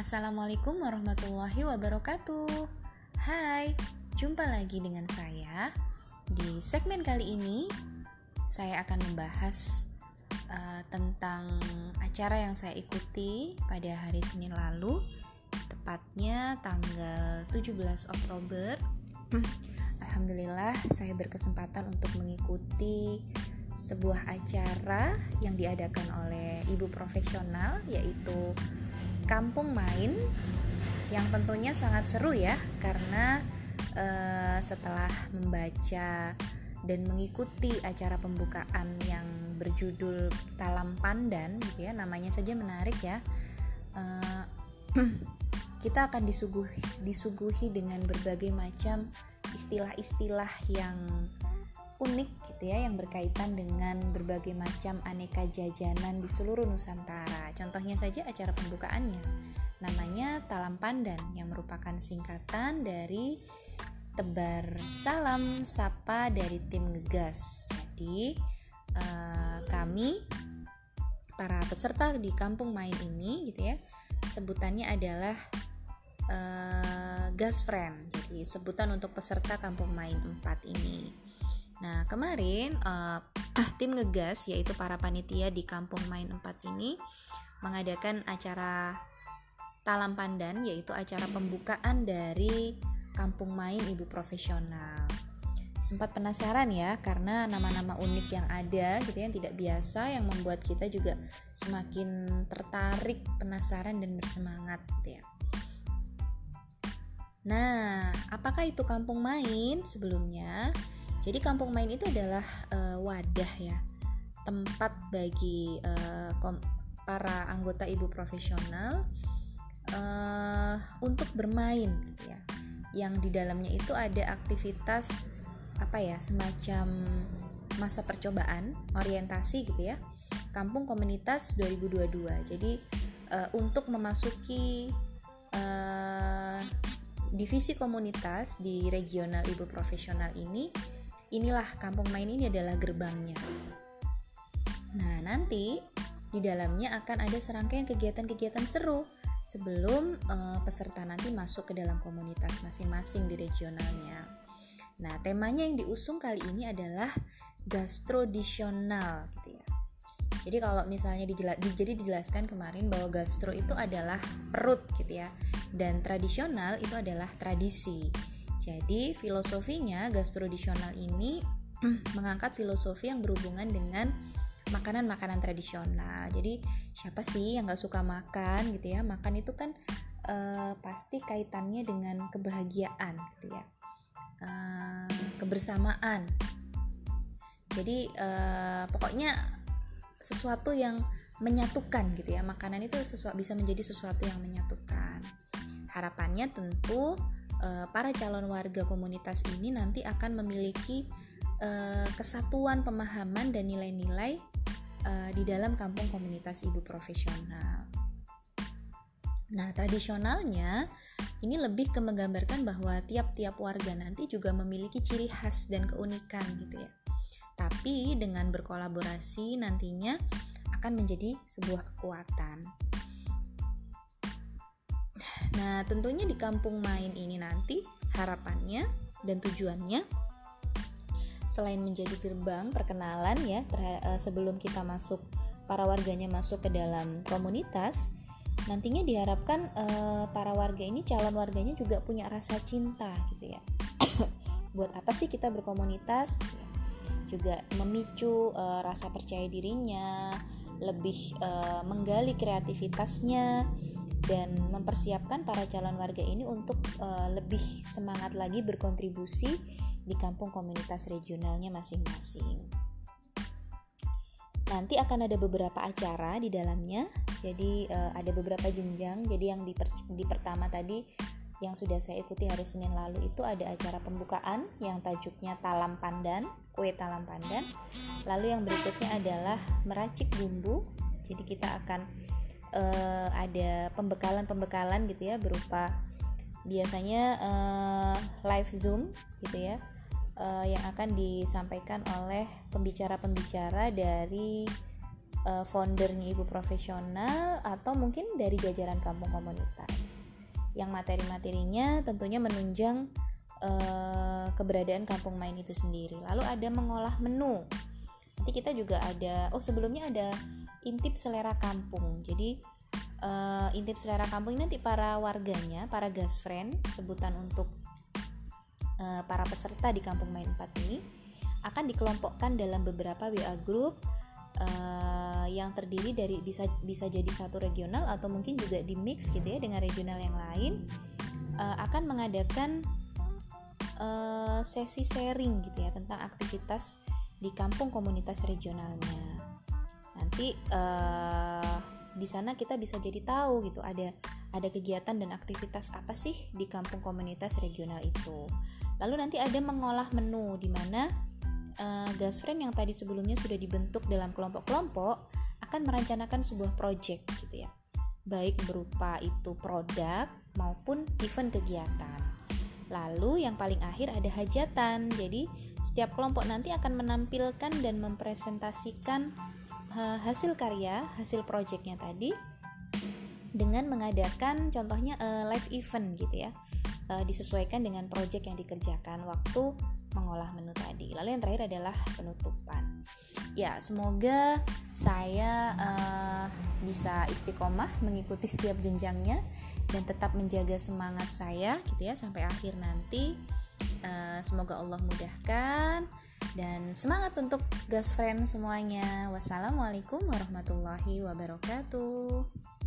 Assalamualaikum warahmatullahi wabarakatuh. Hai, jumpa lagi dengan saya. Di segmen kali ini, saya akan membahas uh, tentang acara yang saya ikuti pada hari Senin lalu, tepatnya tanggal 17 Oktober. Alhamdulillah, saya berkesempatan untuk mengikuti sebuah acara yang diadakan oleh ibu profesional yaitu Kampung Main yang tentunya sangat seru ya karena uh, setelah membaca dan mengikuti acara pembukaan yang berjudul Talam Pandan gitu ya namanya saja menarik ya uh, kita akan disuguhi disuguhi dengan berbagai macam istilah-istilah yang unik gitu ya yang berkaitan dengan berbagai macam aneka jajanan di seluruh Nusantara. Contohnya saja acara pembukaannya. Namanya Talam Pandan yang merupakan singkatan dari tebar salam sapa dari tim ngegas. Jadi uh, kami para peserta di kampung main ini gitu ya sebutannya adalah uh, gas friend. Jadi sebutan untuk peserta kampung main 4 ini. Nah, kemarin uh, tim ngegas yaitu para panitia di Kampung Main 4 ini mengadakan acara Talam Pandan yaitu acara pembukaan dari Kampung Main Ibu Profesional. Sempat penasaran ya karena nama-nama unik yang ada gitu ya yang tidak biasa yang membuat kita juga semakin tertarik, penasaran dan bersemangat gitu ya. Nah, apakah itu kampung main? Sebelumnya, jadi kampung main itu adalah uh, wadah ya, tempat bagi uh, para anggota ibu profesional uh, untuk bermain gitu ya. Yang di dalamnya itu ada aktivitas apa ya, semacam masa percobaan, orientasi gitu ya. Kampung Komunitas 2022. Jadi uh, untuk memasuki uh, divisi komunitas di regional ibu profesional ini inilah kampung main ini adalah gerbangnya. Nah, nanti di dalamnya akan ada serangkaian kegiatan-kegiatan seru sebelum uh, peserta nanti masuk ke dalam komunitas masing-masing di regionalnya. Nah, temanya yang diusung kali ini adalah gastrodisional gitu ya. Jadi kalau misalnya dijela, jadi dijelaskan kemarin bahwa gastro itu adalah perut gitu ya dan tradisional itu adalah tradisi. Jadi filosofinya gastrodisional ini mengangkat filosofi yang berhubungan dengan makanan-makanan tradisional. Jadi siapa sih yang gak suka makan gitu ya? Makan itu kan uh, pasti kaitannya dengan kebahagiaan gitu ya, uh, kebersamaan. Jadi uh, pokoknya sesuatu yang menyatukan gitu ya. Makanan itu sesuatu bisa menjadi sesuatu yang menyatukan. Harapannya tentu uh, para calon warga komunitas ini nanti akan memiliki uh, kesatuan pemahaman dan nilai-nilai uh, di dalam kampung komunitas ibu profesional. Nah, tradisionalnya ini lebih ke menggambarkan bahwa tiap-tiap warga nanti juga memiliki ciri khas dan keunikan gitu ya. Tapi dengan berkolaborasi nantinya akan menjadi sebuah kekuatan. Nah, tentunya di kampung main ini nanti harapannya dan tujuannya selain menjadi gerbang perkenalan ya eh, sebelum kita masuk para warganya masuk ke dalam komunitas, nantinya diharapkan uh, para warga ini calon warganya juga punya rasa cinta gitu ya. Buat apa sih kita berkomunitas? Juga memicu uh, rasa percaya dirinya, lebih menggali kreativitasnya dan mempersiapkan para calon warga ini untuk uh, lebih semangat lagi berkontribusi di kampung komunitas regionalnya masing-masing. Nanti akan ada beberapa acara di dalamnya, jadi uh, ada beberapa jenjang. Jadi yang di, per, di pertama tadi yang sudah saya ikuti hari Senin lalu itu ada acara pembukaan yang tajuknya Talam Pandan, kue Talam Pandan. Lalu yang berikutnya adalah meracik bumbu. Jadi kita akan uh, ada pembekalan-pembekalan gitu ya berupa biasanya uh, live zoom gitu ya uh, yang akan disampaikan oleh pembicara-pembicara dari uh, foundernya ibu profesional atau mungkin dari jajaran kampung komunitas. Yang materi-materinya tentunya menunjang uh, keberadaan kampung main itu sendiri. Lalu ada mengolah menu. Nanti kita juga ada oh sebelumnya ada intip selera kampung jadi uh, intip selera kampung ini nanti para warganya para gas friend sebutan untuk uh, para peserta di kampung main 4 ini akan dikelompokkan dalam beberapa WA group uh, yang terdiri dari bisa bisa jadi satu regional atau mungkin juga di mix gitu ya dengan regional yang lain uh, akan mengadakan uh, sesi sharing gitu ya tentang aktivitas di kampung komunitas regionalnya. Nanti uh, di sana kita bisa jadi tahu gitu ada ada kegiatan dan aktivitas apa sih di kampung komunitas regional itu. Lalu nanti ada mengolah menu di mana uh, friend yang tadi sebelumnya sudah dibentuk dalam kelompok-kelompok akan merencanakan sebuah project gitu ya. Baik berupa itu produk maupun event kegiatan. Lalu yang paling akhir ada hajatan. Jadi setiap kelompok nanti akan menampilkan dan mempresentasikan hasil karya hasil projectnya tadi dengan mengadakan contohnya uh, live event gitu ya uh, disesuaikan dengan project yang dikerjakan waktu mengolah menu tadi. Lalu yang terakhir adalah penutupan. Ya, semoga saya uh, bisa istiqomah mengikuti setiap jenjangnya dan tetap menjaga semangat saya gitu ya sampai akhir nanti. Uh, semoga Allah mudahkan dan semangat untuk gas friend semuanya. Wassalamualaikum warahmatullahi wabarakatuh.